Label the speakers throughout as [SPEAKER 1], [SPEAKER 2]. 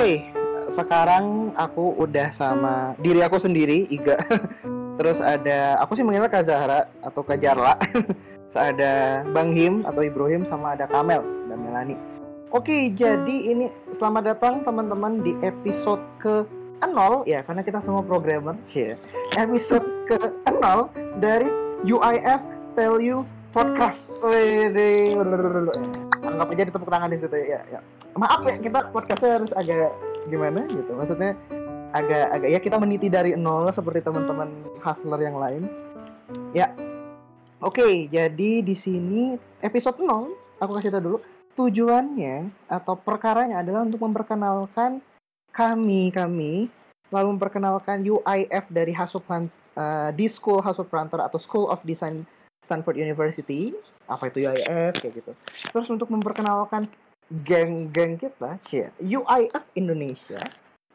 [SPEAKER 1] Oke, sekarang aku udah sama diri aku sendiri, Iga. Terus ada, aku sih manggilnya Kak Zahra atau Kak Jarla. Ada Bang Him atau Ibrahim sama ada Kamel dan Melani. Oke, jadi ini selamat datang teman-teman di episode ke 0 ya karena kita semua programmer cie. Episode ke 0 dari UIF Tell You Podcast. Anggap aja ditepuk tangan di situ ya. ya. Maaf ya kita podcastnya harus agak gimana gitu. Maksudnya agak agak ya kita meniti dari nol seperti teman-teman hustler yang lain. Ya. Oke, jadi di sini episode 0 aku kasih tahu dulu tujuannya atau perkaranya adalah untuk memperkenalkan kami kami lalu memperkenalkan UIF dari Hasupran uh, di School Hasuprantor atau School of Design Stanford University apa itu UIF kayak gitu terus untuk memperkenalkan geng-geng kita ya UIF Indonesia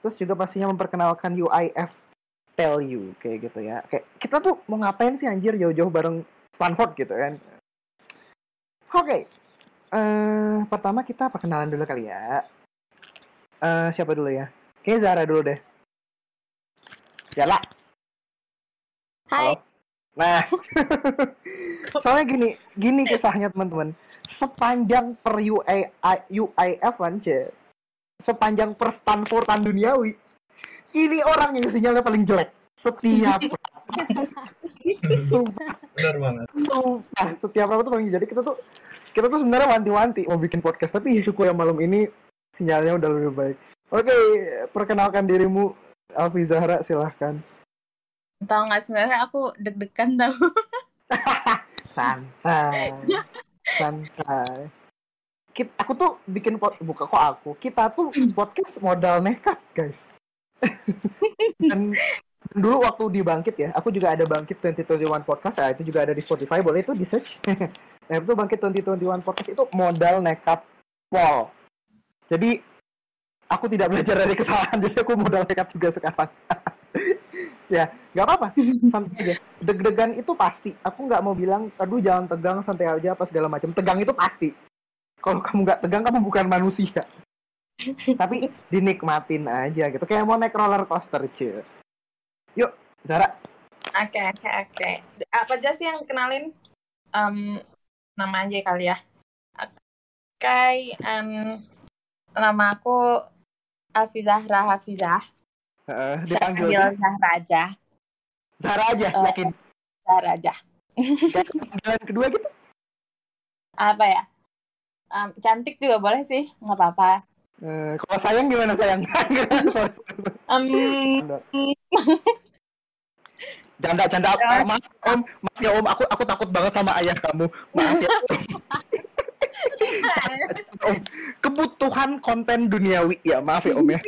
[SPEAKER 1] terus juga pastinya memperkenalkan UIF Tell You kayak gitu ya kayak kita tuh mau ngapain sih anjir jauh-jauh bareng Stanford gitu kan oke okay. Uh, pertama kita perkenalan dulu kali ya. Uh, siapa dulu ya? Kayaknya Zara dulu deh. Jala.
[SPEAKER 2] Hai.
[SPEAKER 1] Halo. Nah, soalnya gini, gini kisahnya teman-teman. Sepanjang per UI, UIF kan, sepanjang per Stanfordan duniawi, ini orang yang sinyalnya paling jelek. Setiap Sumpah.
[SPEAKER 3] Benar banget.
[SPEAKER 1] Sumpah, setiap apa tuh paling jadi kita tuh kita tuh sebenarnya wanti-wanti mau bikin podcast tapi syukur yang malam ini sinyalnya udah lebih baik. Oke, perkenalkan dirimu Alfi Zahra silahkan.
[SPEAKER 2] Tahu nggak sebenarnya aku deg-degan tau.
[SPEAKER 1] santai, santai. Kita, aku tuh bikin buka kok aku. Kita tuh podcast modal nekat guys. Dan dulu waktu di Bangkit ya, aku juga ada Bangkit 2021 podcast, ya, itu juga ada di Spotify, boleh itu di search. nah itu Bangkit 2021 podcast itu modal nekat pol. Jadi aku tidak belajar dari kesalahan, jadi aku modal nekat juga sekarang. Ya, nggak apa-apa, santai aja. Deg-degan itu pasti. Aku nggak mau bilang, aduh jangan tegang, santai aja, apa segala macam. Tegang itu pasti. Kalau kamu nggak tegang, kamu bukan manusia. Tapi dinikmatin aja gitu, kayak mau naik roller coaster cuy. Yuk, Zara.
[SPEAKER 2] Oke, oke, oke. Apa aja sih yang kenalin? Um, nama aja kali ya. Oke, okay, um, nama aku Alfi Zahra Hafizah.
[SPEAKER 1] Uh,
[SPEAKER 2] Saya panggil Zahra aja.
[SPEAKER 1] Zahra aja, uh, yakin?
[SPEAKER 2] Zahra aja.
[SPEAKER 1] Panggilan kedua gitu?
[SPEAKER 2] Apa ya? Um, cantik juga boleh sih, nggak apa-apa.
[SPEAKER 1] Uh, kalau sayang gimana sayang?
[SPEAKER 2] um,
[SPEAKER 1] Canda, canda, maaf om, maaf ya om, aku aku takut banget sama ayah kamu, maaf ya. om. Kebutuhan konten duniawi ya, maaf ya om ya.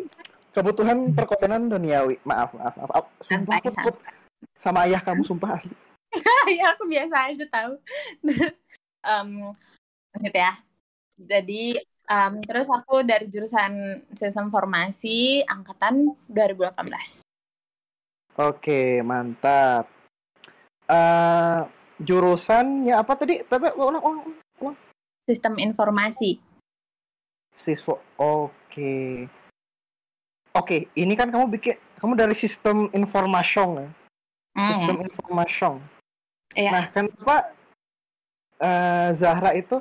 [SPEAKER 1] Kebutuhan perkontenan duniawi, maaf maaf maaf. Sumpah aku takut sama ayah kamu, sumpah asli.
[SPEAKER 2] ya aku biasa aja tahu. Terus, um, lanjut ya. Jadi um, terus aku dari jurusan sistem informasi angkatan 2018.
[SPEAKER 1] Oke, mantap. Uh, jurusannya apa tadi? Tapi ulang, ulang, ulang.
[SPEAKER 2] Sistem informasi.
[SPEAKER 1] Siswa. Oke. Oke, ini kan kamu bikin kamu dari sistem informasi ya. Mm. Sistem informasi.
[SPEAKER 2] Iya.
[SPEAKER 1] Nah, kenapa uh, Zahra itu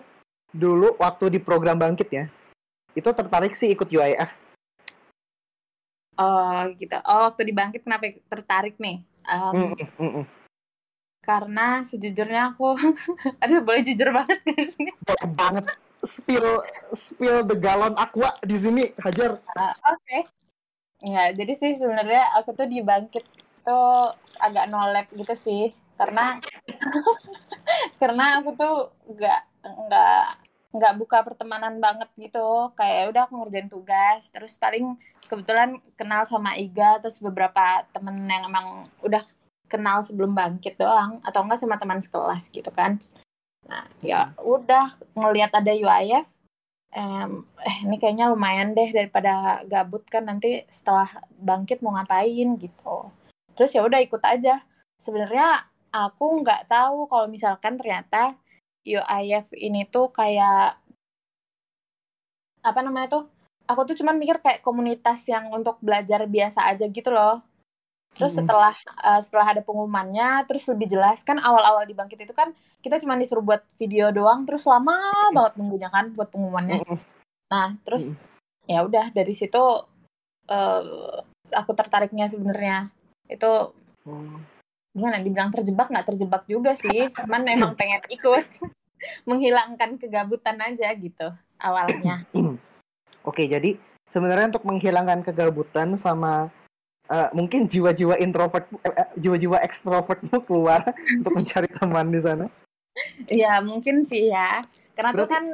[SPEAKER 1] dulu waktu di program bangkit ya, itu tertarik sih ikut UIF?
[SPEAKER 2] Oh gitu. Oh waktu dibangkit kenapa tertarik nih? Um,
[SPEAKER 1] mm, mm, mm.
[SPEAKER 2] Karena sejujurnya aku, aduh boleh jujur banget kan sini?
[SPEAKER 1] Boleh banget. Spill spill the galon aqua di sini, hajar.
[SPEAKER 2] Uh, Oke. Okay. Ya jadi sih sebenarnya aku tuh dibangkit tuh agak nolep gitu sih, karena karena aku tuh nggak nggak nggak buka pertemanan banget gitu. Kayak udah aku ngerjain tugas terus paling kebetulan kenal sama Iga terus beberapa temen yang emang udah kenal sebelum bangkit doang atau enggak sama teman sekelas gitu kan. Nah ya udah ngelihat ada UIF eh ini kayaknya lumayan deh daripada gabut kan nanti setelah bangkit mau ngapain gitu. Terus ya udah ikut aja. Sebenarnya aku nggak tahu kalau misalkan ternyata UIF ini tuh kayak apa namanya tuh aku tuh cuman mikir kayak komunitas yang untuk belajar biasa aja gitu loh terus
[SPEAKER 1] Mm-mm.
[SPEAKER 2] setelah uh, setelah ada pengumumannya terus lebih jelas kan awal-awal di bangkit itu kan kita cuma disuruh buat video doang terus lama banget nunggunya kan buat pengumumannya
[SPEAKER 1] Mm-mm.
[SPEAKER 2] nah terus ya udah dari situ uh, aku tertariknya sebenarnya itu
[SPEAKER 1] Hmm.
[SPEAKER 2] gimana dibilang terjebak nggak terjebak juga sih cuman emang pengen ikut menghilangkan kegabutan aja gitu awalnya
[SPEAKER 1] Oke, jadi sebenarnya untuk menghilangkan kegabutan sama eh, mungkin jiwa-jiwa introvert, eh, eh, jiwa-jiwa ekstravertmu keluar untuk mencari teman di sana.
[SPEAKER 2] ya mungkin sih ya karena tuh
[SPEAKER 1] Berarti-
[SPEAKER 2] kan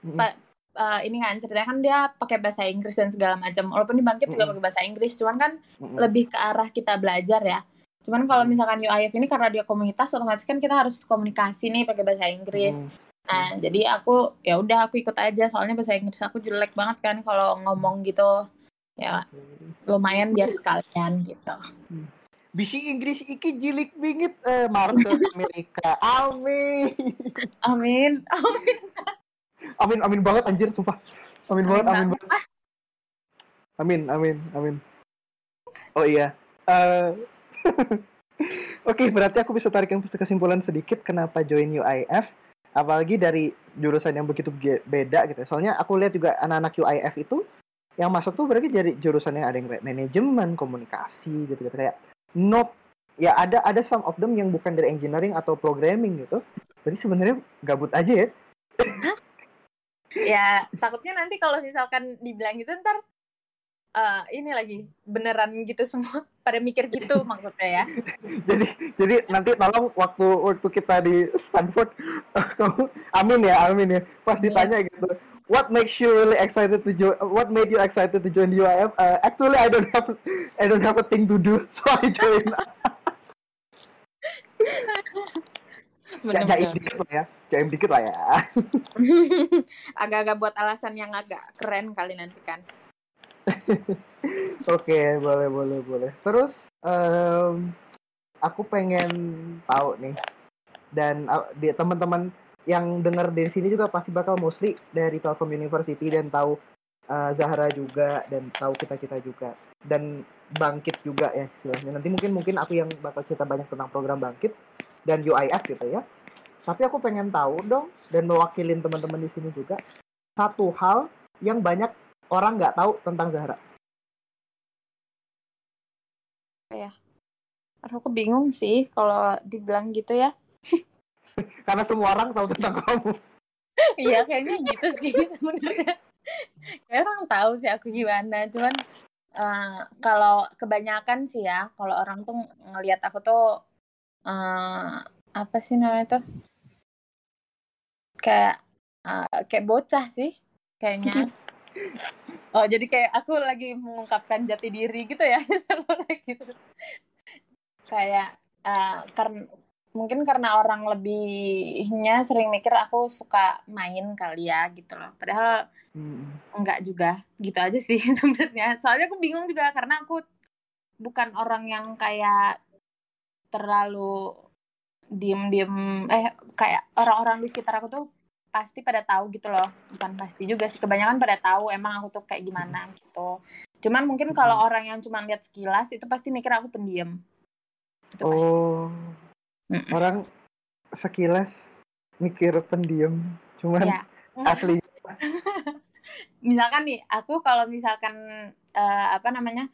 [SPEAKER 1] Mm-mm.
[SPEAKER 2] Pak, eh, ini kan ceritanya kan dia pakai bahasa Inggris dan segala macam walaupun di bangkit juga
[SPEAKER 1] Mm-mm.
[SPEAKER 2] pakai bahasa Inggris cuman kan
[SPEAKER 1] Mm-mm.
[SPEAKER 2] lebih ke arah kita belajar ya cuman kalau
[SPEAKER 1] Mm.
[SPEAKER 2] misalkan UIF ini karena dia komunitas otomatis kan kita harus komunikasi nih pakai bahasa Inggris
[SPEAKER 1] Mm.
[SPEAKER 2] Nah, jadi aku ya udah aku ikut aja soalnya bahasa Inggris aku jelek banget kan kalau ngomong gitu. Ya lumayan biar sekalian gitu.
[SPEAKER 1] Bisi Inggris iki jilik bingit eh market Amerika. Amin.
[SPEAKER 2] Amin. Amin.
[SPEAKER 1] Amin amin banget anjir sumpah. Amin banget amin
[SPEAKER 2] banget.
[SPEAKER 1] banget. Amin amin amin. Oh iya. Eh Oke, berarti aku bisa tarik yang kesimpulan sedikit kenapa join UIF. Apalagi dari jurusan yang begitu beda gitu. ya. Soalnya aku lihat juga anak-anak UIF itu yang masuk tuh berarti dari jurusan yang ada yang kayak manajemen, komunikasi gitu gitu kayak not ya ada ada some of them yang bukan dari engineering atau programming gitu. Jadi sebenarnya gabut aja ya.
[SPEAKER 2] Ya takutnya nanti kalau misalkan dibilang gitu ntar eh, ini lagi beneran gitu semua pada mikir gitu maksudnya ya.
[SPEAKER 1] jadi jadi nanti tolong waktu waktu kita di Stanford kamu amin ya amin ya pas
[SPEAKER 2] Amin.
[SPEAKER 1] ditanya gitu what makes you really excited to join what made you excited to join the UIF Uh, actually I don't have I don't have a thing to do so I join ya jaim dikit lah ya. Jaim dikit lah ya.
[SPEAKER 2] Agak-agak buat alasan yang agak keren kali nanti kan.
[SPEAKER 1] oke boleh boleh boleh. Terus em, aku pengen tahu nih dan uh, di teman-teman yang dengar dari sini juga pasti bakal mostly dari Telkom University dan tahu uh, Zahra juga dan tahu kita kita juga. Dan bangkit juga ya istilahnya. Nanti mungkin mungkin aku yang bakal cerita banyak tentang program bangkit dan UIF gitu ya. Tapi aku pengen tahu dong dan mewakilin teman-teman di sini juga satu hal yang banyak orang nggak tahu tentang Zahra.
[SPEAKER 2] Aduh, aku bingung sih kalau dibilang gitu ya.
[SPEAKER 1] karena semua orang tahu tentang kamu
[SPEAKER 2] Iya kayaknya gitu sih sebenarnya. Kayak orang tahu sih aku gimana, cuman eh, kalau kebanyakan sih ya, kalau orang tuh ngelihat aku tuh eh, apa sih namanya tuh? Kayak eh, kayak bocah sih kayaknya. Oh, jadi kayak aku lagi mengungkapkan jati diri gitu ya, gitu. Kayak eh, karena mungkin karena orang lebihnya sering mikir aku suka main kali ya gitu loh. Padahal
[SPEAKER 1] Hmm.
[SPEAKER 2] enggak juga. Gitu aja sih sebenarnya. Soalnya aku bingung juga karena aku bukan orang yang kayak terlalu diem-diem eh kayak orang-orang di sekitar aku tuh pasti pada tahu gitu loh. Bukan pasti juga sih. Kebanyakan pada tahu emang aku tuh kayak gimana gitu. Cuman mungkin kalau orang yang cuma lihat sekilas itu pasti mikir aku pendiam. Itu pasti. Mm-mm.
[SPEAKER 1] orang sekilas mikir pendiam cuman
[SPEAKER 2] Ya.
[SPEAKER 1] asli
[SPEAKER 2] misalkan nih aku kalau misalkan eh, apa namanya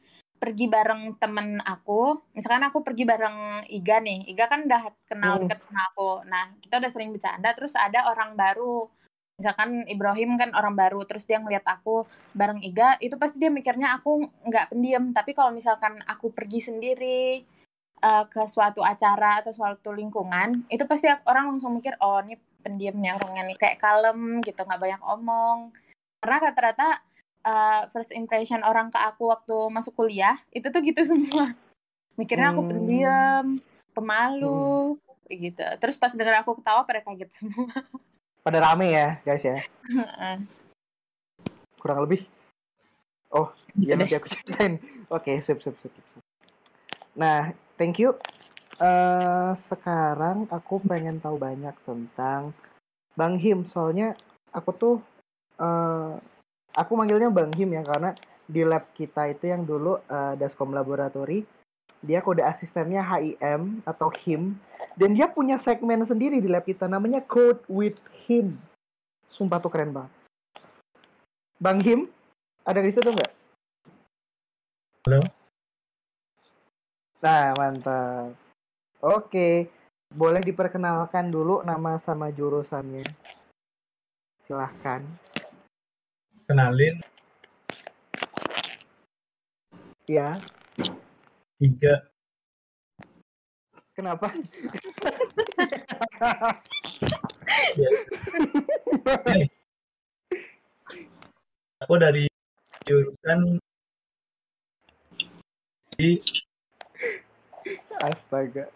[SPEAKER 2] pergi bareng temen aku misalkan aku pergi bareng Iga nih Iga kan udah kenal
[SPEAKER 1] Hmm.
[SPEAKER 2] deket sama aku nah kita udah sering bercanda terus ada orang baru misalkan Ibrahim kan orang baru terus dia ngeliat aku bareng Iga itu pasti dia mikirnya aku nggak pendiam tapi kalau misalkan aku pergi sendiri eh, ke suatu acara atau suatu lingkungan itu pasti orang langsung mikir oh ini pendiam nih orangnya nih kayak kalem gitu nggak banyak omong. Karena rata-rata uh, first impression orang ke aku waktu masuk kuliah itu tuh gitu semua. Mikirnya aku
[SPEAKER 1] Hmm.
[SPEAKER 2] pendiam pemalu gitu. Terus pas denger aku ketawa pada kaget semua.
[SPEAKER 1] Pada rame ya guys ya? Kurang lebih? Oh
[SPEAKER 2] gitu
[SPEAKER 1] ya
[SPEAKER 2] deh.
[SPEAKER 1] nanti aku ceritain. Oke sip sip sip, sip. nah thank you Eh sekarang aku pengen tahu banyak tentang Bang Him soalnya aku tuh eh aku manggilnya Bang Him ya karena di lab kita itu yang dulu uh, Daskom Laboratory dia kode asistennya HIM atau HIM dan dia punya segmen sendiri di lab kita namanya Code with Him. Sumpah tuh keren banget. Bang Him, ada di situ nggak?
[SPEAKER 3] Halo.
[SPEAKER 1] Nah, mantap. Oke, boleh diperkenalkan dulu nama sama jurusannya. Silahkan.
[SPEAKER 3] Kenalin.
[SPEAKER 1] Ya.
[SPEAKER 3] Tiga.
[SPEAKER 1] Kenapa?
[SPEAKER 3] ya. Aku dari jurusan di
[SPEAKER 1] Astaga.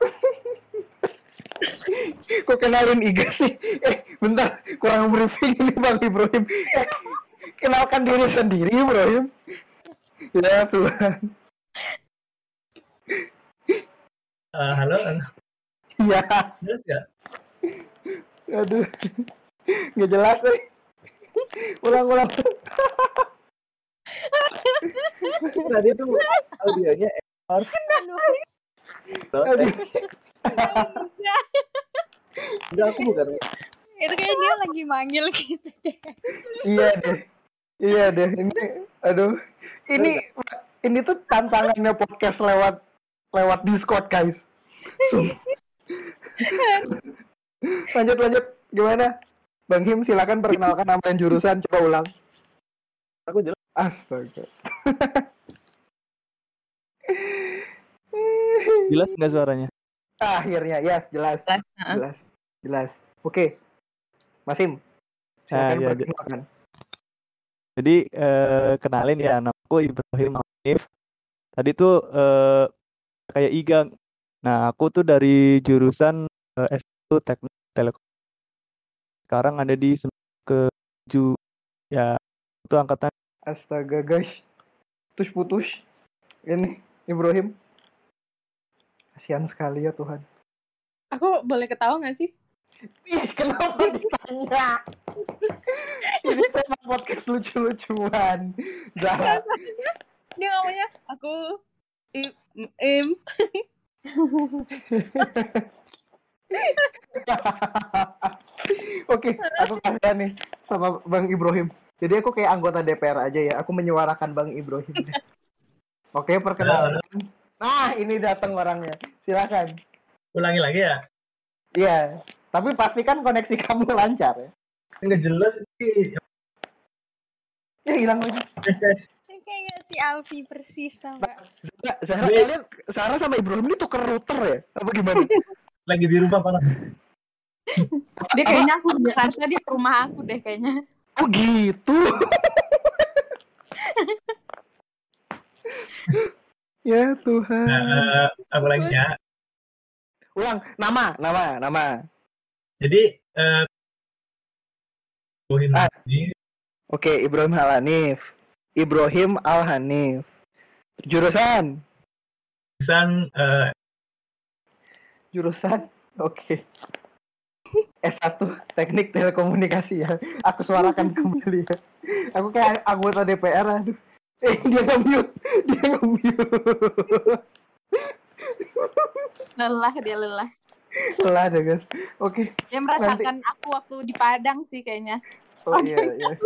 [SPEAKER 1] Kok kenalin Iga sih? Eh, bentar. Kurang briefing ini Bang Ibrahim. Eh, kenalkan diri sendiri, Ibrahim. Ya Tuhan.
[SPEAKER 3] Uh, halo,
[SPEAKER 1] Iya.
[SPEAKER 3] Jelas ya?
[SPEAKER 1] Aduh. Nggak jelas, eh. Ulang, ulang. Tadi tuh audionya error. Aduh. Enggak, aku bukan.
[SPEAKER 4] Itu kayak dia lagi manggil gitu deh.
[SPEAKER 1] Iya deh. Iya deh. Ini, aduh. Ini, ini tuh tantangannya podcast lewat lewat Discord, guys. Lanjut, lanjut. Gimana? Bang Him, silakan perkenalkan nama dan jurusan. Coba ulang.
[SPEAKER 5] Aku jelas.
[SPEAKER 1] Astaga.
[SPEAKER 5] Jelas nggak suaranya?
[SPEAKER 1] Akhirnya, yes, jelas.
[SPEAKER 2] Jelas, uh-uh.
[SPEAKER 1] Jelas. Jelas. Oke. Masim.
[SPEAKER 5] Ah,
[SPEAKER 1] perkenalkan.
[SPEAKER 5] Jadi eh, kenalin ya, namaku Ibrahim Hanif. Tadi tuh eh, kayak Igang. Nah, aku tuh dari jurusan eh, S1 Teknik Telekom. Sekarang ada di ke 7 ya itu angkatan
[SPEAKER 1] Astaga, guys. Putus-putus. Ini Ibrahim. Kasihan sekali ya Tuhan.
[SPEAKER 2] Aku boleh ketawa gak sih?
[SPEAKER 1] Ih, kenapa ditanya? Ini sama podcast lucu-lucuan. Zahra.
[SPEAKER 2] Dia ngomongnya aku im, im.
[SPEAKER 1] Oke, aku kasihan nih sama Bang Ibrahim. Jadi aku kayak anggota DPR aja ya. Aku menyuarakan Bang Ibrahim. Oke, perkenalkan. Nah, ini datang orangnya. Silakan.
[SPEAKER 3] Ulangi lagi ya?
[SPEAKER 1] Iya, tapi pastikan koneksi kamu lancar ya.
[SPEAKER 3] Nggak jelas ini.
[SPEAKER 1] Ya hilang lagi.
[SPEAKER 3] Tes, tes.
[SPEAKER 4] Kayak si Alfi persis tau gak?
[SPEAKER 1] Kalian Zahra sama Ibrahim ini tuker router ya? Apa gimana?
[SPEAKER 3] Lagi di rumah parah.
[SPEAKER 2] Dia kayaknya aku Jakarta, dia ke rumah aku deh kayaknya.
[SPEAKER 1] Oh gitu. ya Tuhan.
[SPEAKER 3] Nah, aku lagi ya.
[SPEAKER 1] Ulang nama, nama, nama.
[SPEAKER 3] Jadi, eh Ibrahim
[SPEAKER 1] Ah. Oke, Ibrahim Al Hanif. Ibrahim Al Hanif. Jurusan,
[SPEAKER 3] jurusan eh,
[SPEAKER 1] jurusan. Oke. S1 Teknik Telekomunikasi ya. Aku suarakan kembali ya. Aku kayak anggota DPR aduh. Eh, dia nge-mute. Dia nge-mute.
[SPEAKER 2] Lelah dia lelah.
[SPEAKER 1] Lah deh, guys. Oke.
[SPEAKER 2] Dia merasakan aku waktu di Padang sih kayaknya.
[SPEAKER 1] Oh iya, iya.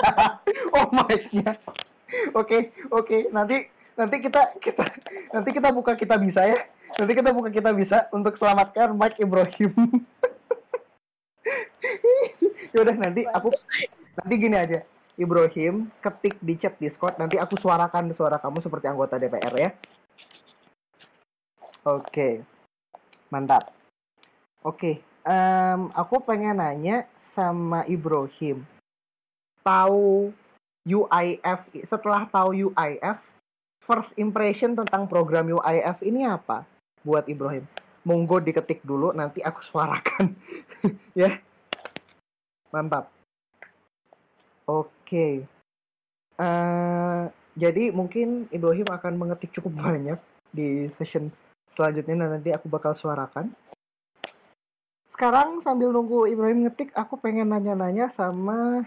[SPEAKER 1] oh mic-nya. Oke, oke. Nanti nanti kita kita nanti kita buka kita bisa ya. Nanti kita buka kita bisa untuk selamatkan Mike Ibrahim. Yaudah nanti aku nanti gini aja. Ibrahim ketik di chat Discord nanti aku suarakan suara kamu seperti anggota DPR ya. Oke. Mantap. Oke, em, aku pengen nanya sama Ibrahim. Tahu UIF setelah tahu UIF, first impression tentang program UIF ini apa buat Ibrahim? Monggo diketik dulu nanti aku suarakan. ya. Mantap. Oke. Eh, jadi mungkin Ibrahim akan mengetik cukup banyak di session selanjutnya dan nanti aku bakal suarakan. Sekarang sambil nunggu Ibrahim ngetik, aku pengen nanya-nanya sama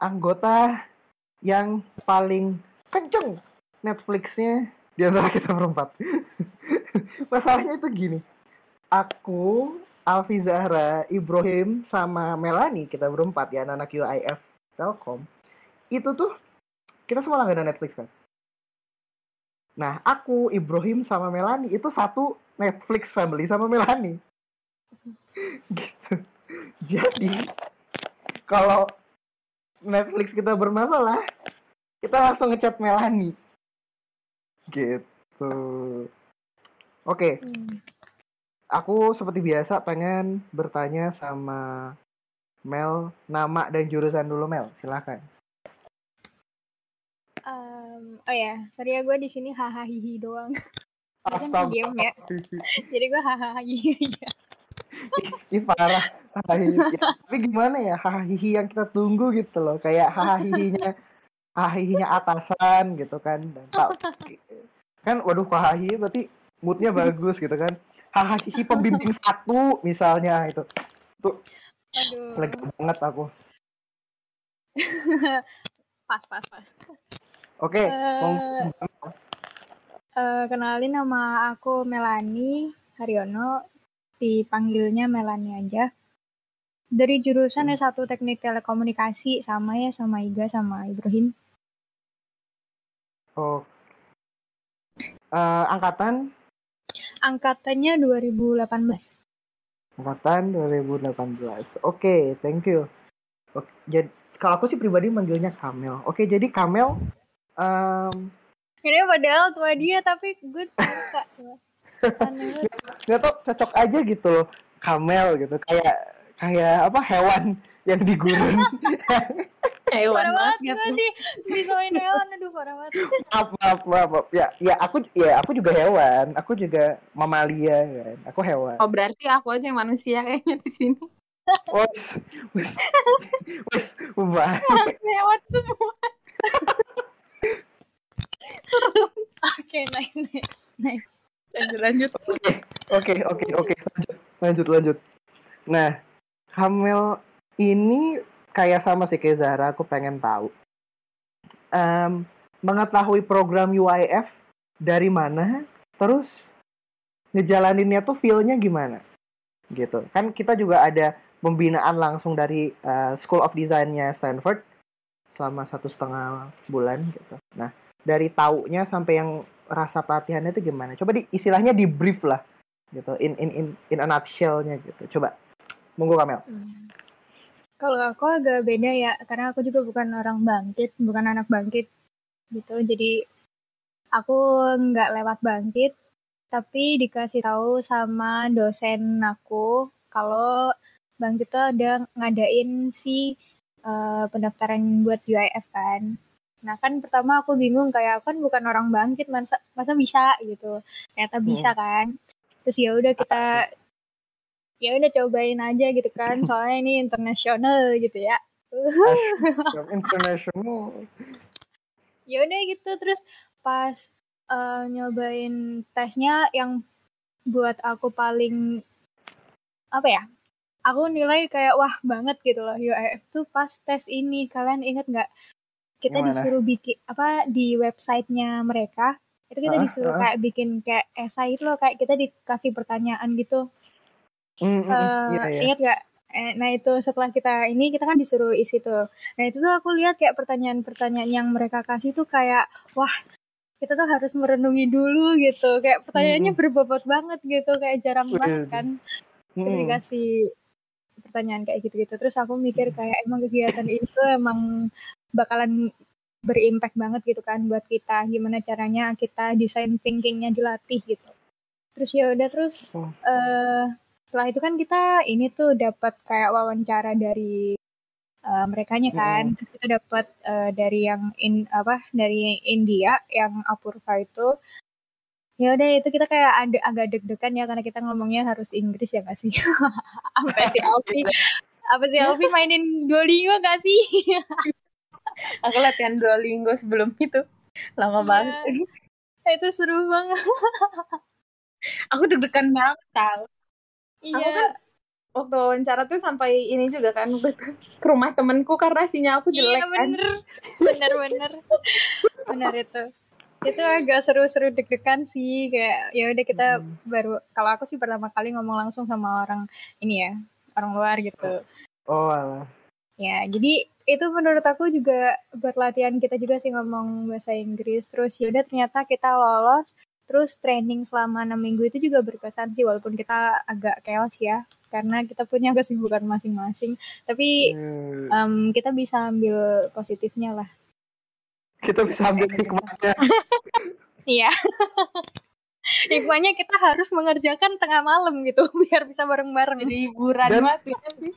[SPEAKER 1] anggota yang paling kenceng Netflixnya di antara kita berempat. Masalahnya itu gini, aku, Alfi Zahra, Ibrahim, sama Melani kita berempat ya anak UIF Telkom. Itu tuh kita semua langganan Netflix kan. Nah, aku, Ibrahim, sama Melani itu satu Netflix family sama Melani. gitu. Jadi, kalau Netflix kita bermasalah, kita langsung ngechat Melani. Gitu. Oke,
[SPEAKER 4] Hmm.
[SPEAKER 1] aku seperti biasa pengen bertanya sama Mel nama dan jurusan dulu Mel, silakan.
[SPEAKER 4] Em, oh ya, sorry ya gue di sini hahaha hihi doang.
[SPEAKER 1] Astaga.
[SPEAKER 4] diam ya. Jadi gue hahaha hihi aja.
[SPEAKER 1] Ih parah. Hahaha. Tapi gimana ya hahaha yang kita tunggu gitu loh. Kayak hahaha hahaha atasan gitu kan. Dan tak- kan waduh hahaha berarti moodnya bagus gitu kan. Hahaha pembimbing satu misalnya itu.
[SPEAKER 4] Aduh.
[SPEAKER 1] Lega banget aku.
[SPEAKER 4] Pas, pas, pas.
[SPEAKER 1] Oke,
[SPEAKER 4] Eh,
[SPEAKER 1] mau-
[SPEAKER 4] eh, kenalin nama aku Melani Haryono. Dipanggilnya Melani aja. Dari jurusan S1 Teknik Telekomunikasi sama ya sama Iga sama Ibrahim.
[SPEAKER 1] oh. Eh, angkatan
[SPEAKER 4] Angkatannya 2018.
[SPEAKER 1] Angkatan 2018. Oke, thank you. Oke, jadi kalau aku sih pribadi manggilnya Kamel. Oke, jadi Kamel em,
[SPEAKER 4] Ini padahal tua dia tapi gue suka.
[SPEAKER 1] Nggak tau cocok aja gitu loh kamel gitu kayak kayak apa hewan yang digurun
[SPEAKER 2] Hewan
[SPEAKER 4] Parah
[SPEAKER 2] banget
[SPEAKER 4] banget
[SPEAKER 2] gitu.
[SPEAKER 4] gue di disamain hewan aduh parah banget.
[SPEAKER 1] maaf maaf maaf, maaf. ya ya aku ya aku juga hewan aku juga mamalia kan aku hewan
[SPEAKER 2] Oh berarti aku aja yang manusia kayaknya di sini.
[SPEAKER 1] wes wes wes wah.
[SPEAKER 2] Hewan semua.
[SPEAKER 4] Oke, nice, nice, nice.
[SPEAKER 2] Lanjut lanjut.
[SPEAKER 1] oke oke oke lanjut lanjut lanjut nah kamel ini kayak sama sih kayak Zahra aku pengen tahu. Em, mengetahui program UIF dari mana terus ngejalaninnya tuh feel-nya gimana gitu. Kan kita juga ada pembinaan langsung dari eh, School of Design-nya Stanford selama satu setengah bulan gitu. Nah dari taunya sampai yang rasa pelatihannya itu gimana? Coba di istilahnya di brief lah gitu. In in in in a nutshell-nya gitu. Coba. Monggo Kamel.
[SPEAKER 4] Hmm. Kalau aku agak beda ya, karena aku juga bukan orang bangkit, bukan anak bangkit gitu. Jadi aku nggak lewat bangkit, tapi dikasih tahu sama dosen aku kalau bangkit tuh ada ngadain si eh, pendaftaran buat UIF kan. Nah kan pertama aku bingung kayak aku kan bukan orang bangkit masa masa bisa gitu. Ternyata bisa kan. Terus ya udah kita ya udah cobain aja gitu kan soalnya ini internasional gitu ya.
[SPEAKER 1] International
[SPEAKER 4] ya udah gitu terus pas eh, nyobain tesnya yang buat aku paling apa ya aku nilai kayak wah banget gitu loh UIF tuh pas tes ini. Kalian inget nggak? Kita
[SPEAKER 1] Yang mana?
[SPEAKER 4] disuruh bikin apa di websitenya mereka itu kita
[SPEAKER 1] Ah,
[SPEAKER 4] disuruh
[SPEAKER 1] ah.
[SPEAKER 4] kayak bikin kayak esai itu loh kayak kita dikasih pertanyaan gitu
[SPEAKER 1] Mm, mm, mm.
[SPEAKER 4] Eh,
[SPEAKER 1] Iya, iya.
[SPEAKER 4] ingat gak? Eh, nah itu setelah kita ini kita kan disuruh isi tuh. Nah itu tuh aku lihat kayak pertanyaan-pertanyaan yang mereka kasih tuh kayak wah kita tuh harus merenungi dulu gitu. Kayak pertanyaannya berbobot banget gitu kayak jarang
[SPEAKER 1] Wih,
[SPEAKER 4] banget kan
[SPEAKER 1] Mm,
[SPEAKER 4] dikasih pertanyaan kayak gitu-gitu. Terus aku mikir kayak emang kegiatan ini tuh emang bakalan berimpact banget gitu kan buat kita. Gimana caranya kita desain thinkingnya dilatih gitu. Terus ya udah terus
[SPEAKER 1] Oh.
[SPEAKER 4] eh setelah itu kan kita ini tuh dapat kayak wawancara dari eh, merekanya kan. Terus kita dapat eh, dari yang in apa dari India yang Apurva itu. Ya udah itu kita kayak ada agak deg-degan ya karena kita ngomongnya harus Inggris ya gak sih? Sampai si Alfi apa sih Alfi mainin Duolingo gak sih?
[SPEAKER 2] Aku latihan Duolingo sebelum itu. Lama
[SPEAKER 4] Iya.
[SPEAKER 2] banget.
[SPEAKER 4] itu seru banget.
[SPEAKER 2] Aku deg-degan banget tau.
[SPEAKER 4] Iya.
[SPEAKER 2] waktu wawancara tuh sampai ini juga kan ke rumah temenku karena sinyal aku jelek
[SPEAKER 4] Iya
[SPEAKER 2] kan.
[SPEAKER 4] bener, bener bener, bener itu. Itu agak seru-seru deg-degan sih kayak ya udah kita
[SPEAKER 1] Hmm.
[SPEAKER 4] baru kalau aku sih pertama kali ngomong langsung sama orang ini ya orang luar gitu.
[SPEAKER 1] Oh, alah.
[SPEAKER 4] Ya jadi itu menurut aku juga buat latihan kita juga sih ngomong bahasa Inggris. Terus ya udah ternyata kita lolos. Terus training selama enam minggu itu juga berkesan sih walaupun kita agak chaos ya karena kita punya kesibukan masing-masing. Tapi
[SPEAKER 1] Hmm.
[SPEAKER 4] em, kita bisa ambil positifnya lah.
[SPEAKER 1] kita bisa ambil hikmahnya.
[SPEAKER 4] Iya. Hikmahnya kita harus mengerjakan tengah malam gitu biar bisa bareng-bareng.
[SPEAKER 2] Jadi hiburan
[SPEAKER 1] Dan-
[SPEAKER 2] banget ya sih.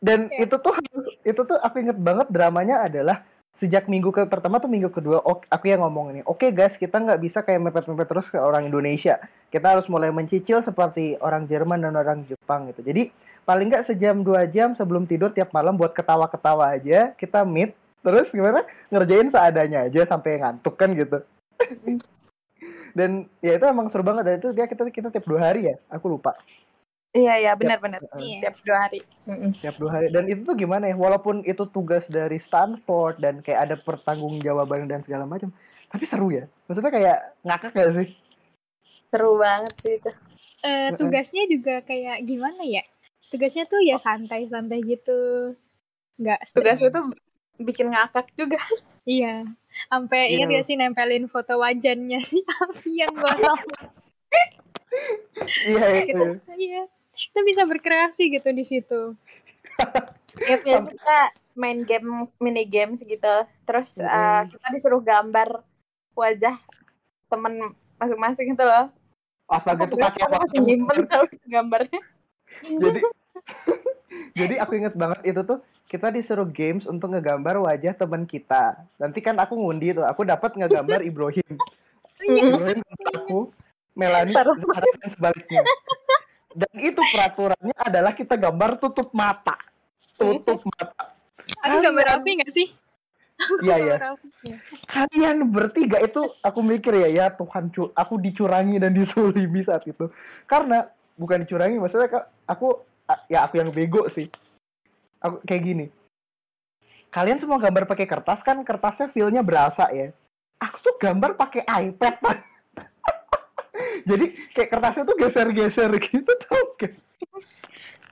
[SPEAKER 1] Dan
[SPEAKER 4] Iya.
[SPEAKER 1] itu tuh harus itu tuh aku inget banget dramanya adalah sejak minggu ke pertama tuh minggu kedua ok- aku yang ngomong ini. Oke guys, kita nggak bisa kayak mepet-mepet terus ke orang Indonesia. Kita harus mulai mencicil seperti orang Jerman dan orang Jepang gitu. Jadi paling nggak sejam dua jam sebelum tidur tiap malam buat ketawa-ketawa aja kita meet terus gimana ngerjain seadanya aja sampai ngantuk kan gitu. Dan ya itu emang seru banget dan itu dia kita kita tiap dua hari ya. Aku lupa.
[SPEAKER 2] Iya iya benar-benar.
[SPEAKER 4] Iya.
[SPEAKER 2] Tiap dua hari. Mm-mm.
[SPEAKER 1] tiap dua hari dan itu tuh gimana ya walaupun itu tugas dari Stanford dan kayak ada pertanggungjawaban dan segala macam tapi seru ya maksudnya kayak ngakak gak sih
[SPEAKER 2] Seru banget sih itu.
[SPEAKER 4] Eh, tugasnya juga kayak gimana ya? Tugasnya tuh ya santai-santai gitu. Nggak
[SPEAKER 2] Tugas
[SPEAKER 4] stres.
[SPEAKER 2] itu bikin ngakak juga.
[SPEAKER 4] Iya. Sampai
[SPEAKER 1] Iya.
[SPEAKER 4] ingat gak sih nempelin foto wajannya si Alfian gosong.
[SPEAKER 1] iya itu
[SPEAKER 4] Iya. Kita bisa berkreasi gitu di situ.
[SPEAKER 2] Ya, biasa kita main game mini games gitu. Terus
[SPEAKER 1] Mm-mm.
[SPEAKER 2] uh, kita disuruh gambar wajah temen masing-masing itu loh.
[SPEAKER 1] astaga itu kacau
[SPEAKER 2] Aku masih nyimpen tau gambarnya.
[SPEAKER 1] jadi jadi aku inget banget itu tuh kita disuruh games untuk ngegambar wajah teman kita nanti kan aku ngundi tuh aku dapat ngegambar Ibrahim Ibrahim gambar aku Melani dan sebaliknya dan itu peraturannya adalah kita gambar tutup mata tutup mata
[SPEAKER 4] Aku gambar Alfi gak sih?
[SPEAKER 1] iya ya.
[SPEAKER 4] Iya.
[SPEAKER 1] kalian bertiga itu aku mikir ya ya Tuhan aku dicurangi dan disulimi saat itu karena bukan dicurangi maksudnya aku ya aku yang bego sih aku kayak gini kalian semua gambar pakai kertas kan kertasnya feelnya berasa ya aku tuh gambar pakai iPad. Jadi kayak kertasnya tuh geser-geser gitu tau gak?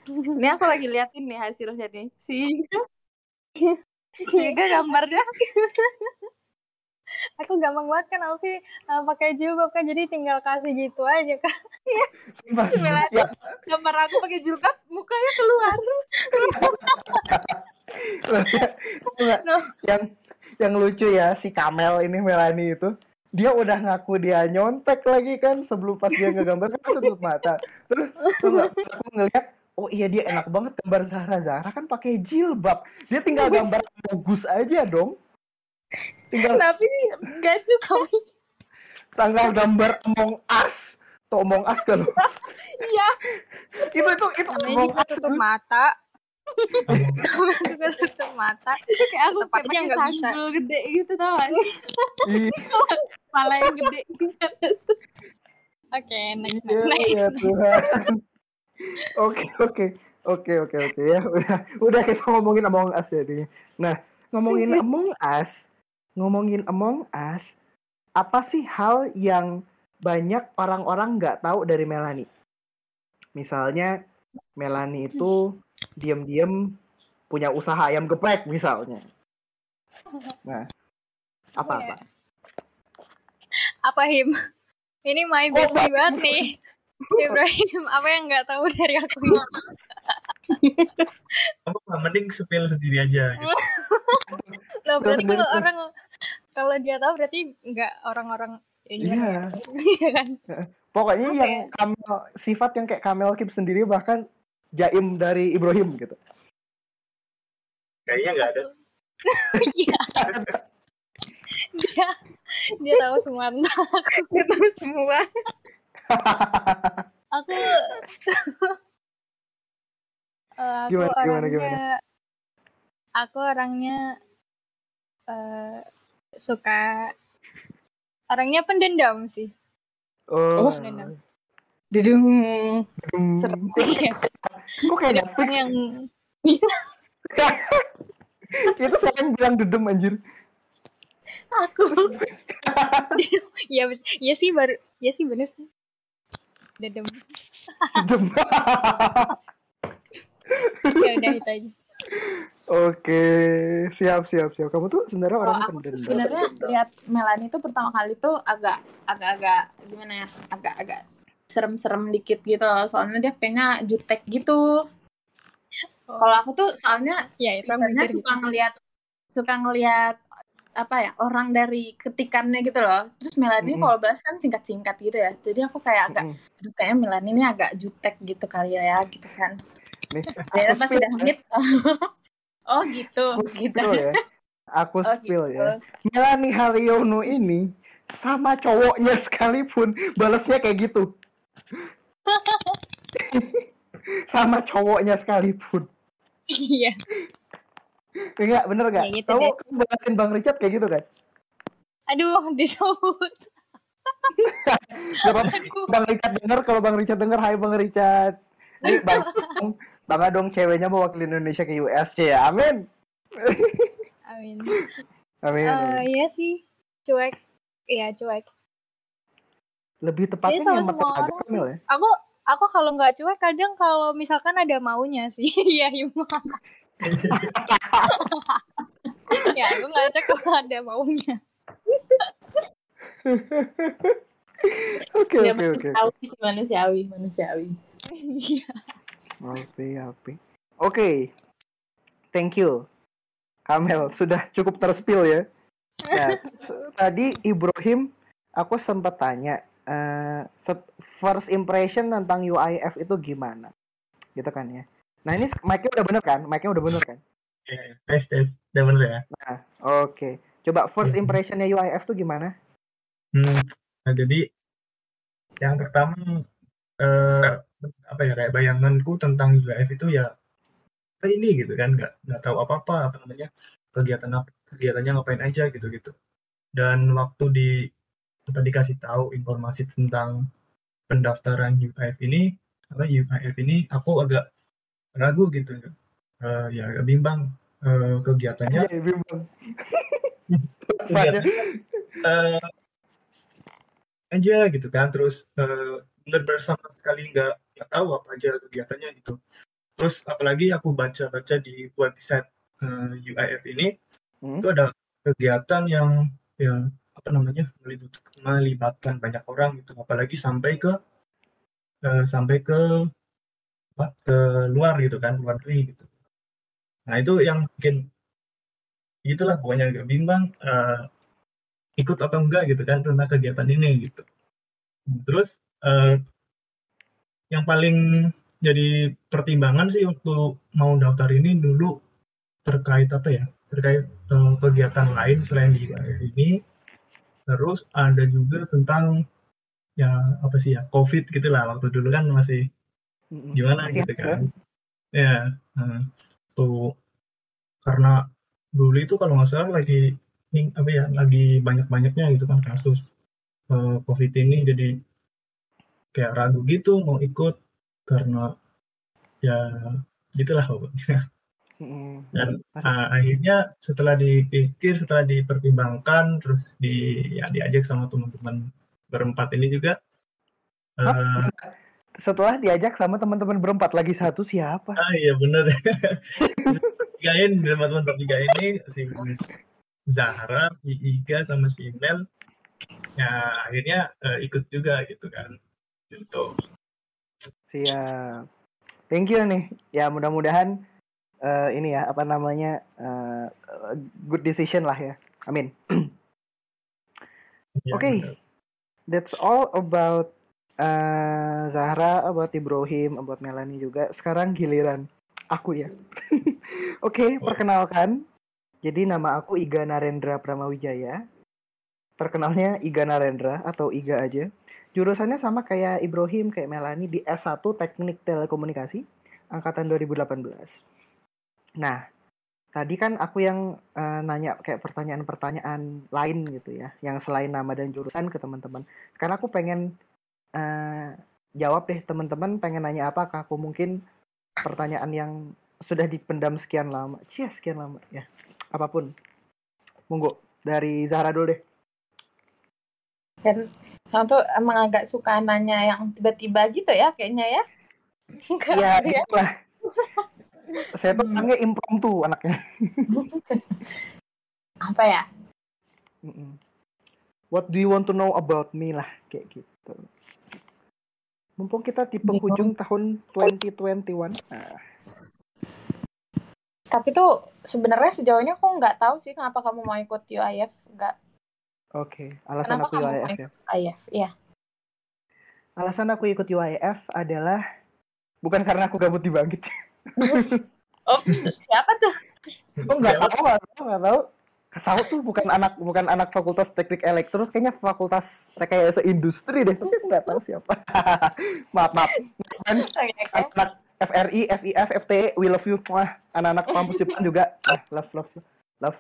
[SPEAKER 2] Ini aku lagi liatin nih hasilnya nih. Si si Iga gambarnya
[SPEAKER 4] Aku gampang banget kan Alfi eh, pakai jilbab kan jadi tinggal kasih gitu aja kan.
[SPEAKER 1] Sumpah,
[SPEAKER 2] Melani.
[SPEAKER 1] ya,
[SPEAKER 2] gambar aku pakai jilbab mukanya keluar.
[SPEAKER 1] Enggak.
[SPEAKER 4] No.
[SPEAKER 1] yang yang lucu ya si Kamel ini Melani itu dia udah ngaku dia nyontek lagi kan sebelum pas dia ngegambar kan tutup mata terus nggak, aku ngeliat oh iya dia enak banget gambar Zahra Zahra kan pakai jilbab dia tinggal gambar bagus aja dong tinggal
[SPEAKER 2] Tapi enggak juga.
[SPEAKER 1] tanggal gambar Among Us tuh Among Us kan
[SPEAKER 2] Iya.
[SPEAKER 1] itu itu itu Among
[SPEAKER 4] juga
[SPEAKER 1] Us
[SPEAKER 4] tutup mata. Namanya juga tutup mata.
[SPEAKER 2] Kayak aku kayak
[SPEAKER 4] nggak bisa.
[SPEAKER 2] gede gitu tau gak? Kepala yang gede.
[SPEAKER 4] Oke, next
[SPEAKER 1] iya,
[SPEAKER 4] next next.
[SPEAKER 1] ya Tuhan. Oke oke oke oke oke ya udah udah kita ngomongin Among Us jadi. Nah ngomongin Among Us ngomongin Among Us apa sih hal yang banyak orang-orang nggak tahu dari Melanie? Misalnya Melanie itu diam-diam punya usaha ayam geprek misalnya. Nah apa apa?
[SPEAKER 4] Him? Ini my
[SPEAKER 1] Oh,
[SPEAKER 4] bestie
[SPEAKER 1] Bang.
[SPEAKER 4] banget nih. Ibrahim, apa yang nggak tahu dari aku? ini?
[SPEAKER 3] Kamu nggak mending spill sendiri aja. Gitu.
[SPEAKER 4] Loh, berarti kalau orang kalau dia tahu berarti nggak orang-orang ya
[SPEAKER 1] Iya.
[SPEAKER 4] ya? Iya kan?
[SPEAKER 1] Pokoknya
[SPEAKER 4] Apa
[SPEAKER 1] yang
[SPEAKER 4] ya?
[SPEAKER 1] Kamel, sifat yang kayak Kamel Kip sendiri bahkan jaim dari Ibrahim gitu.
[SPEAKER 3] Kayaknya nggak ada.
[SPEAKER 4] Iya. dia dia tahu semua tentang aku.
[SPEAKER 2] Gitu semua.
[SPEAKER 4] Aku Eh, aku
[SPEAKER 1] Gimana, gimana,
[SPEAKER 4] orangnya
[SPEAKER 1] gimana?
[SPEAKER 4] aku orangnya eh, suka orangnya pendendam sih.
[SPEAKER 1] Oh,
[SPEAKER 4] Pendendam.
[SPEAKER 2] Dudung.
[SPEAKER 1] Hmm,
[SPEAKER 2] Serem.
[SPEAKER 1] Kok kayak Netflix
[SPEAKER 4] yang
[SPEAKER 1] itu saya yang bilang dudem anjir
[SPEAKER 2] Aku.
[SPEAKER 4] ya ya sih baru ya sih bener sih. Dedem.
[SPEAKER 1] dudem
[SPEAKER 4] Ya udah itu aja.
[SPEAKER 1] oke siap siap siap kamu tuh sebenarnya
[SPEAKER 2] tuh
[SPEAKER 1] pendendam
[SPEAKER 2] sebenarnya lihat Melanie tuh pertama kali tuh agak agak-agak gimana ya? Agak-agak serem-serem dikit gitu loh. Soalnya dia kayaknya jutek gitu. Kalau aku tuh soalnya
[SPEAKER 4] ya itu
[SPEAKER 2] suka ngelihat suka ngelihat apa ya orang dari ketikannya gitu loh. Terus Melanie
[SPEAKER 1] Mm-mm.
[SPEAKER 2] kalau balas kan singkat-singkat gitu ya. Jadi aku kayak agak
[SPEAKER 1] Mm-mm.
[SPEAKER 2] aduh kayaknya Melanie ini agak jutek gitu kali ya gitu kan.
[SPEAKER 1] Nih aku
[SPEAKER 2] pas udah
[SPEAKER 1] ya.
[SPEAKER 2] hit oh gitu
[SPEAKER 1] aku
[SPEAKER 2] gitu.
[SPEAKER 1] ya. Aku
[SPEAKER 2] oh
[SPEAKER 1] spill
[SPEAKER 2] gitu.
[SPEAKER 1] Ya Melani Haryono ini sama cowoknya sekalipun balasnya kayak gitu. Sama cowoknya sekalipun.
[SPEAKER 4] Iya.
[SPEAKER 1] Enggak bener gak?
[SPEAKER 4] Ya gitu
[SPEAKER 1] kamu,
[SPEAKER 4] deh.
[SPEAKER 1] kamu balasin Bang Richard kayak gitu kan?
[SPEAKER 4] Aduh, disebut.
[SPEAKER 1] Apa-apa. Bang Richard denger kalau Bang Richard denger Hai Bang Richard Nih Bang Bang dong ceweknya mau wakil Indonesia ke USC ya Amin
[SPEAKER 4] Amin.
[SPEAKER 1] Amin, amin.
[SPEAKER 4] iya sih. Cuek. Iya, cuek.
[SPEAKER 1] Lebih
[SPEAKER 4] Iya
[SPEAKER 1] tepatnya
[SPEAKER 4] sama semua orang sih.
[SPEAKER 1] Ya
[SPEAKER 4] Aku aku kalau nggak cuek kadang kalau misalkan ada maunya sih. Iya, Ima. Ya, aku nggak cuek kalau ada maunya.
[SPEAKER 1] Oke oke oke
[SPEAKER 2] manusiawi sih manusiawi manusiawi.
[SPEAKER 4] Iya.
[SPEAKER 1] Oke oke Oke. Thank you Kamel. Sudah cukup terspill ya. Nah, tadi Ibrahim aku sempat tanya set- first impression tentang UIF itu gimana, gitu kan ya. Nah ini mic-nya udah bener kan? Mic-nya udah bener kan?
[SPEAKER 3] Ya, tes tes udah bener ya
[SPEAKER 1] Nah, oke. Coba first impressionnya UIF tuh gimana?
[SPEAKER 3] hmm. nah jadi yang pertama eh, apa ya kayak bayanganku tentang UIF itu ya apa ini gitu kan nggak nggak tahu apa apa apa namanya kegiatan apa kegiatannya ngapain aja gitu gitu dan waktu di apa dikasih tahu informasi tentang pendaftaran UIF ini apa UIF ini aku agak ragu gitu. Eh, ya bimbang Eh, kegiatannya.
[SPEAKER 1] Iya, bimbang.
[SPEAKER 3] kegiatannya eh, aja gitu kan. Terus eh, benar-benar sama sekali nggak nggak tahu apa aja kegiatannya gitu. Terus apalagi aku baca-baca di website eh, UIF ini
[SPEAKER 1] Hmm?
[SPEAKER 3] itu ada kegiatan yang ya apa namanya melibat- melibatkan banyak orang gitu. Apalagi sampai ke eh, sampai ke ke luar gitu kan luar negeri gitu. Nah itu yang bikin gitulah pokoknya agak bimbang eh, ikut atau enggak gitu kan tentang kegiatan ini gitu. Terus eh, yang paling jadi pertimbangan sih untuk mau daftar ini dulu terkait apa ya terkait eh, kegiatan lain selain di UIF ini. Terus ada juga tentang ya apa sih ya COVID gitulah waktu dulu kan masih. Gimana
[SPEAKER 1] Masih
[SPEAKER 3] gitu
[SPEAKER 1] ada.
[SPEAKER 3] kan? Ya nah, tuh karena dulu itu kalau nggak salah lagi ini apa ya lagi banyak-banyaknya gitu kan kasus eh, COVID ini. Jadi kayak ragu gitu mau ikut karena ya gitulah pokoknya.
[SPEAKER 1] Mm-mm.
[SPEAKER 3] dan ah, akhirnya setelah dipikir setelah dipertimbangkan terus di ya diajak sama teman-teman berempat ini juga
[SPEAKER 1] Setelah diajak sama teman-teman berempat lagi satu siapa?
[SPEAKER 3] ah iya bener tigain teman-teman bertiga ini si Zahra si Iga sama si Mel ya akhirnya eh, ikut juga gitu kan gitu
[SPEAKER 1] Siap. Thank you nih. Ya mudah-mudahan eh, ini ya apa namanya eh, good decision lah ya. Amin.
[SPEAKER 3] Ya,
[SPEAKER 1] Oke.
[SPEAKER 3] bener.
[SPEAKER 1] That's all about eh, Zahra, about Ibrahim, about Melanie juga. Sekarang giliran aku ya. Oke, perkenalkan. Jadi nama aku Iga Narendra Pramawijaya. Terkenalnya Iga Narendra atau Iga aja. Jurusannya sama kayak Ibrahim, kayak Melanie di S1 Teknik Telekomunikasi angkatan 2018. Nah, tadi kan aku yang eh, nanya kayak pertanyaan-pertanyaan lain gitu ya, yang selain nama dan jurusan ke teman-teman. Sekarang aku pengen eh, jawab deh teman-teman pengen nanya apa ke aku mungkin pertanyaan yang sudah dipendam sekian lama. Cia, sekian lama ya. Apa pun. Monggo dari Zahra dulu deh.
[SPEAKER 2] Kan kamu tuh emang agak suka nanya yang tiba-tiba gitu ya kayaknya ya.
[SPEAKER 1] Iya,
[SPEAKER 2] ya.
[SPEAKER 1] itulah. Saya tuh
[SPEAKER 2] Hmm.
[SPEAKER 1] orangnya impromptu anaknya.
[SPEAKER 2] Apa ya?
[SPEAKER 1] What do you want to know about me lah kayak gitu. Mumpung kita di
[SPEAKER 2] Bingung.
[SPEAKER 1] penghujung tahun 2021. Nah,
[SPEAKER 2] Tapi tuh sebenarnya sejauh ini aku nggak tahu sih kenapa kamu mau ikut UIF. Nggak.
[SPEAKER 1] Oke, alasan
[SPEAKER 2] Kenapa
[SPEAKER 1] aku UIF ya.
[SPEAKER 2] ikut UIF? Iya.
[SPEAKER 1] Alasan aku ikut UIF adalah bukan karena aku gabut di Bangkit.
[SPEAKER 2] Oh, siapa tuh?
[SPEAKER 1] Oh nggak tahu, tahu, nggak tahu. Tahu tuh bukan anak bukan anak fakultas teknik elektro, kayaknya fakultas rekayasa industri deh. Tapi nggak tahu siapa. maaf maaf. Kan anak FRI, FIF, FTE, we love you. Wah, anak-anak kampus Jepang juga. Ah, love, love, love.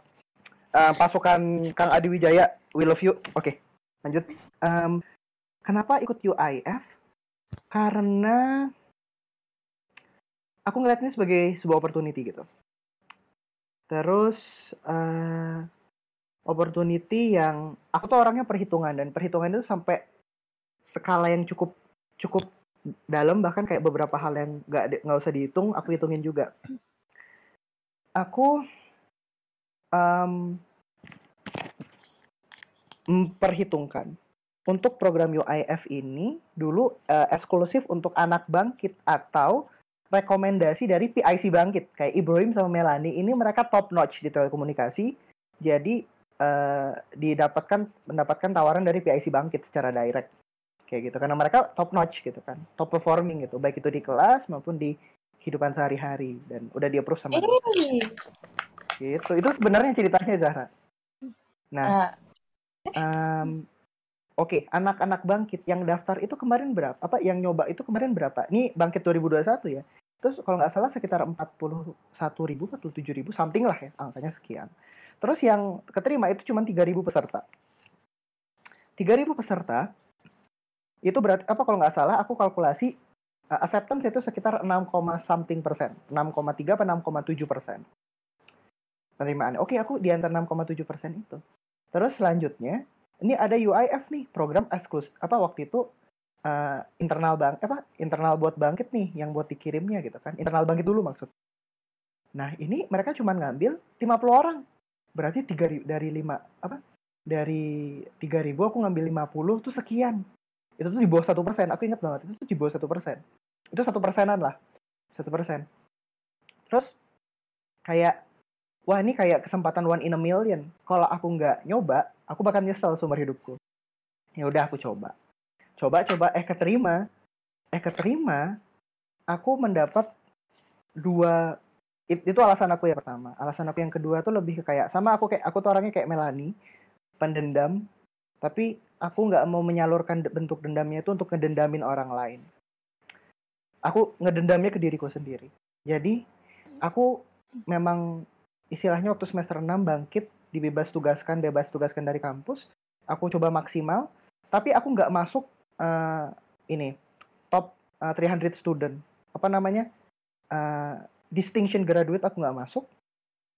[SPEAKER 1] Eh, pasukan Kang Adi Wijaya, we love you. Oke, lanjut. Em, kenapa ikut UIF? Karena aku ngeliatnya sebagai sebuah opportunity gitu. Terus eh opportunity yang aku tuh orangnya perhitungan dan perhitungan itu sampai skala yang cukup cukup dalam bahkan kayak beberapa hal yang nggak nggak usah dihitung aku hitungin juga. Aku em, memperhitungkan. Untuk program UIF ini dulu eh, eksklusif untuk anak bangkit atau rekomendasi dari PIC bangkit. Kayak Ibrahim sama Melani ini mereka top notch di telekomunikasi. Jadi eh, didapatkan mendapatkan tawaran dari PIC bangkit secara direct. Kayak gitu. Karena mereka top notch gitu kan. Top performing gitu. Baik itu di kelas maupun di kehidupan sehari-hari. Dan udah di approve sama
[SPEAKER 2] Ih,
[SPEAKER 1] gitu. Itu sebenarnya ceritanya Zahra. Nah
[SPEAKER 2] eh,
[SPEAKER 1] em, oke. Anak-anak bangkit yang daftar itu kemarin berapa apa yang nyoba itu kemarin berapa? Ini bangkit 2021 ya terus kalau nggak salah sekitar 41 ribu atau 7 ribu something lah ya angkanya sekian. Terus yang keterima itu cuma 3 ribu peserta. 3 ribu peserta itu berarti apa kalau nggak salah aku kalkulasi uh, acceptance itu sekitar 6, something persen. 6,3 apa 6,7 persen. Penerimaan. Oke aku di antara 6,7 persen itu. Terus selanjutnya ini ada UIF nih program eksklusif apa waktu itu uh, internal bank apa internal buat bangkit nih yang buat dikirimnya gitu kan. Internal bangkit dulu maksud. Nah ini mereka cuma ngambil 50 orang. Berarti tiga ri- dari lima apa dari 3000 aku ngambil 50 tuh sekian. Itu tuh di bawah satu persen. Aku inget banget itu tuh di bawah satu persen. Itu satu persenan lah. Satu persen. Terus kayak wah ini kayak kesempatan one in a million. Kalau aku nggak nyoba aku bakal nyesel seumur hidupku. Ya udah aku coba coba coba. Eh keterima. Eh keterima aku mendapat dua it- itu alasan aku yang pertama. Alasan aku yang kedua tuh lebih ke kayak sama aku kayak aku tuh orangnya kayak Melani pendendam. Tapi aku nggak mau menyalurkan bentuk dendamnya itu untuk ngedendamin orang lain. Aku ngedendamnya ke diriku sendiri. Jadi aku memang istilahnya waktu semester 6 bangkit dibebas tugaskan bebas tugaskan dari kampus. Aku coba maksimal tapi aku nggak masuk eh, ini top eh, 300 student. Apa namanya? Eh, distinction graduate aku nggak masuk.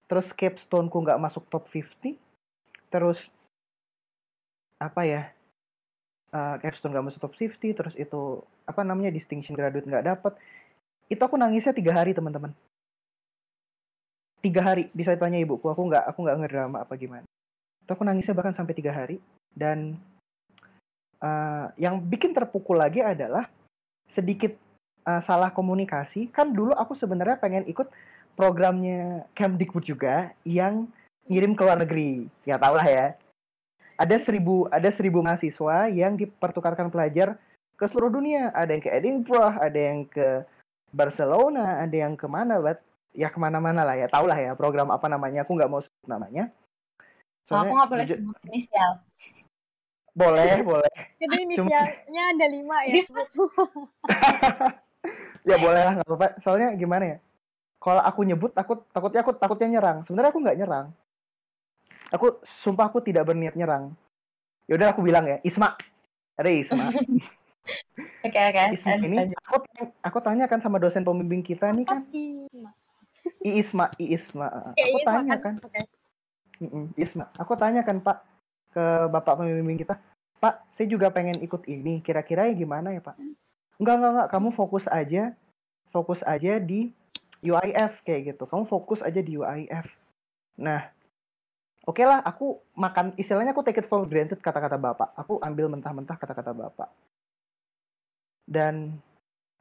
[SPEAKER 1] Terus capstone ku nggak masuk top 50 terus apa ya? Eh, capstone nggak masuk top 50 terus itu apa namanya distinction graduate nggak dapet. Itu aku nangisnya tiga hari teman-teman. Tiga hari bisa tanya ibuku. Aku nggak aku nggak ngedrama apa gimana. Itu aku nangisnya bahkan sampai tiga hari. Dan eh, yang bikin terpukul lagi adalah sedikit eh, salah komunikasi. Kan dulu aku sebenarnya pengen ikut programnya Kemdikbud juga yang ngirim ke luar negeri. Ya tau lah ya. Ada seribu ada seribu mahasiswa yang dipertukarkan pelajar ke seluruh dunia. Ada yang ke Edinburgh ada yang ke Barcelona ada yang ke mana buat ya ke mana-mana lah ya. Tau lah ya program apa namanya. Aku nggak mau sebut namanya.
[SPEAKER 2] Oh, aku nggak boleh sebut inisial.
[SPEAKER 1] Boleh boleh.
[SPEAKER 4] Itu inisialnya ada lima ya.
[SPEAKER 1] ya boleh lah nggak apa-apa. Soalnya gimana ya? Kalau aku nyebut aku takutnya aku takutnya nyerang. Sebenarnya aku nggak nyerang. Aku sumpah aku tidak berniat nyerang. Ya udah aku bilang ya Isma. Ada Isma.
[SPEAKER 2] Oke oke.
[SPEAKER 1] Isma
[SPEAKER 2] lanjut,
[SPEAKER 1] ini aku aku tanya kan sama dosen pembimbing kita nih kan.
[SPEAKER 4] Isma.
[SPEAKER 1] Iisma Iisma
[SPEAKER 4] Ya,
[SPEAKER 1] aku
[SPEAKER 4] Isma
[SPEAKER 1] tanya kan.
[SPEAKER 4] Oke.
[SPEAKER 1] Mm-mm, Isma. Aku tanya kan Pak ke bapak pembimbing kita Pak saya juga pengen ikut ini. Kira-kira ya gimana ya Pak? Enggak enggak enggak. Kamu fokus aja fokus aja di UIF kayak gitu. Kamu fokus aja di UIF nah oke lah aku makan istilahnya aku take it for granted kata-kata bapak. Aku ambil mentah-mentah kata-kata bapak. Dan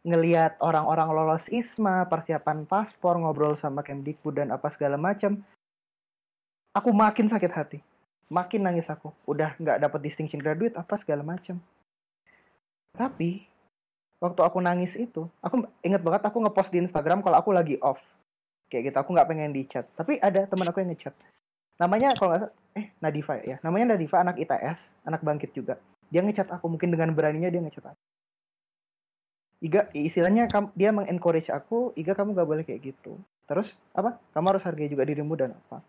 [SPEAKER 1] ngelihat orang-orang lolos ISMA, persiapan paspor, ngobrol sama Kemdikbud dan apa segala macam, aku makin sakit hati, makin nangis aku. Udah nggak dapat distinction graduate apa segala macam. Tapi waktu aku nangis itu, aku inget banget aku ngepost di Instagram kalau aku lagi off, kayak gitu. Aku nggak pengen di chat. Tapi ada teman aku yang ngechat. Namanya kalau nggak eh Nadifa ya. Namanya Nadifa anak ITS, anak bangkit juga. Dia ngechat aku mungkin dengan beraninya dia ngechat aku. Iga, istilahnya dia mengencourage aku, Iga kamu gak boleh kayak gitu. Terus apa? Kamu harus hargai juga dirimu dan apa?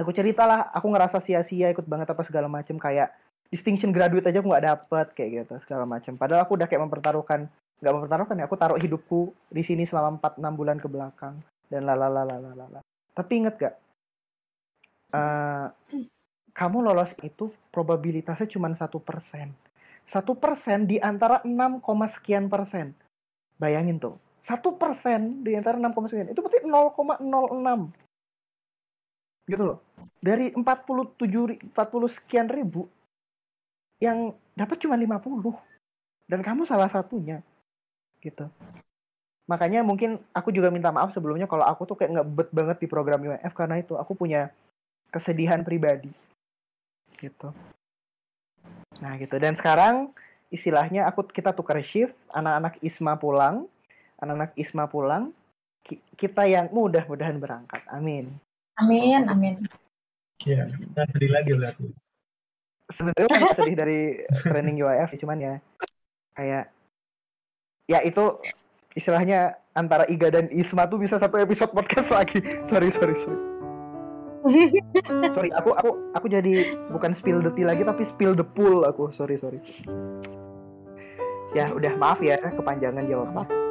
[SPEAKER 1] Aku ceritalah, aku ngerasa sia-sia ikut banget apa segala macam kayak distinction graduate aja aku nggak dapet kayak gitu segala macam. Padahal aku udah kayak mempertaruhkan, nggak mempertaruhkan ya, aku taruh hidupku di sini selama 4-6 bulan ke belakang dan lalalalalala. Tapi inget gak? Eh, kamu lolos itu probabilitasnya cuma satu persen satu persen di antara 6, koma sekian persen. Bayangin tuh, satu persen di antara 6, koma sekian itu berarti 0,06 gitu loh. Dari 47 ri- 40 sekian ribu yang dapat cuma 50 dan kamu salah satunya gitu. Makanya mungkin aku juga minta maaf sebelumnya kalau aku tuh kayak ngebet banget di program UNF karena itu aku punya kesedihan pribadi gitu. Nah gitu dan sekarang istilahnya aku kita tukar shift anak-anak Isma pulang anak-anak Isma pulang ki- kita yang mudah-mudahan berangkat amin
[SPEAKER 2] Amin amin.
[SPEAKER 3] Iya, kita sedih lagi lah aku.
[SPEAKER 1] sebenarnya bukan sedih dari training UIF cuman ya kayak ya itu istilahnya antara Iga dan Isma tuh bisa satu episode podcast lagi. Sorry sorry sorry. Sorry aku aku aku jadi bukan spill the tea lagi tapi spill the pool aku. Sorry sorry. Ya udah maaf ya kepanjangan jawabnya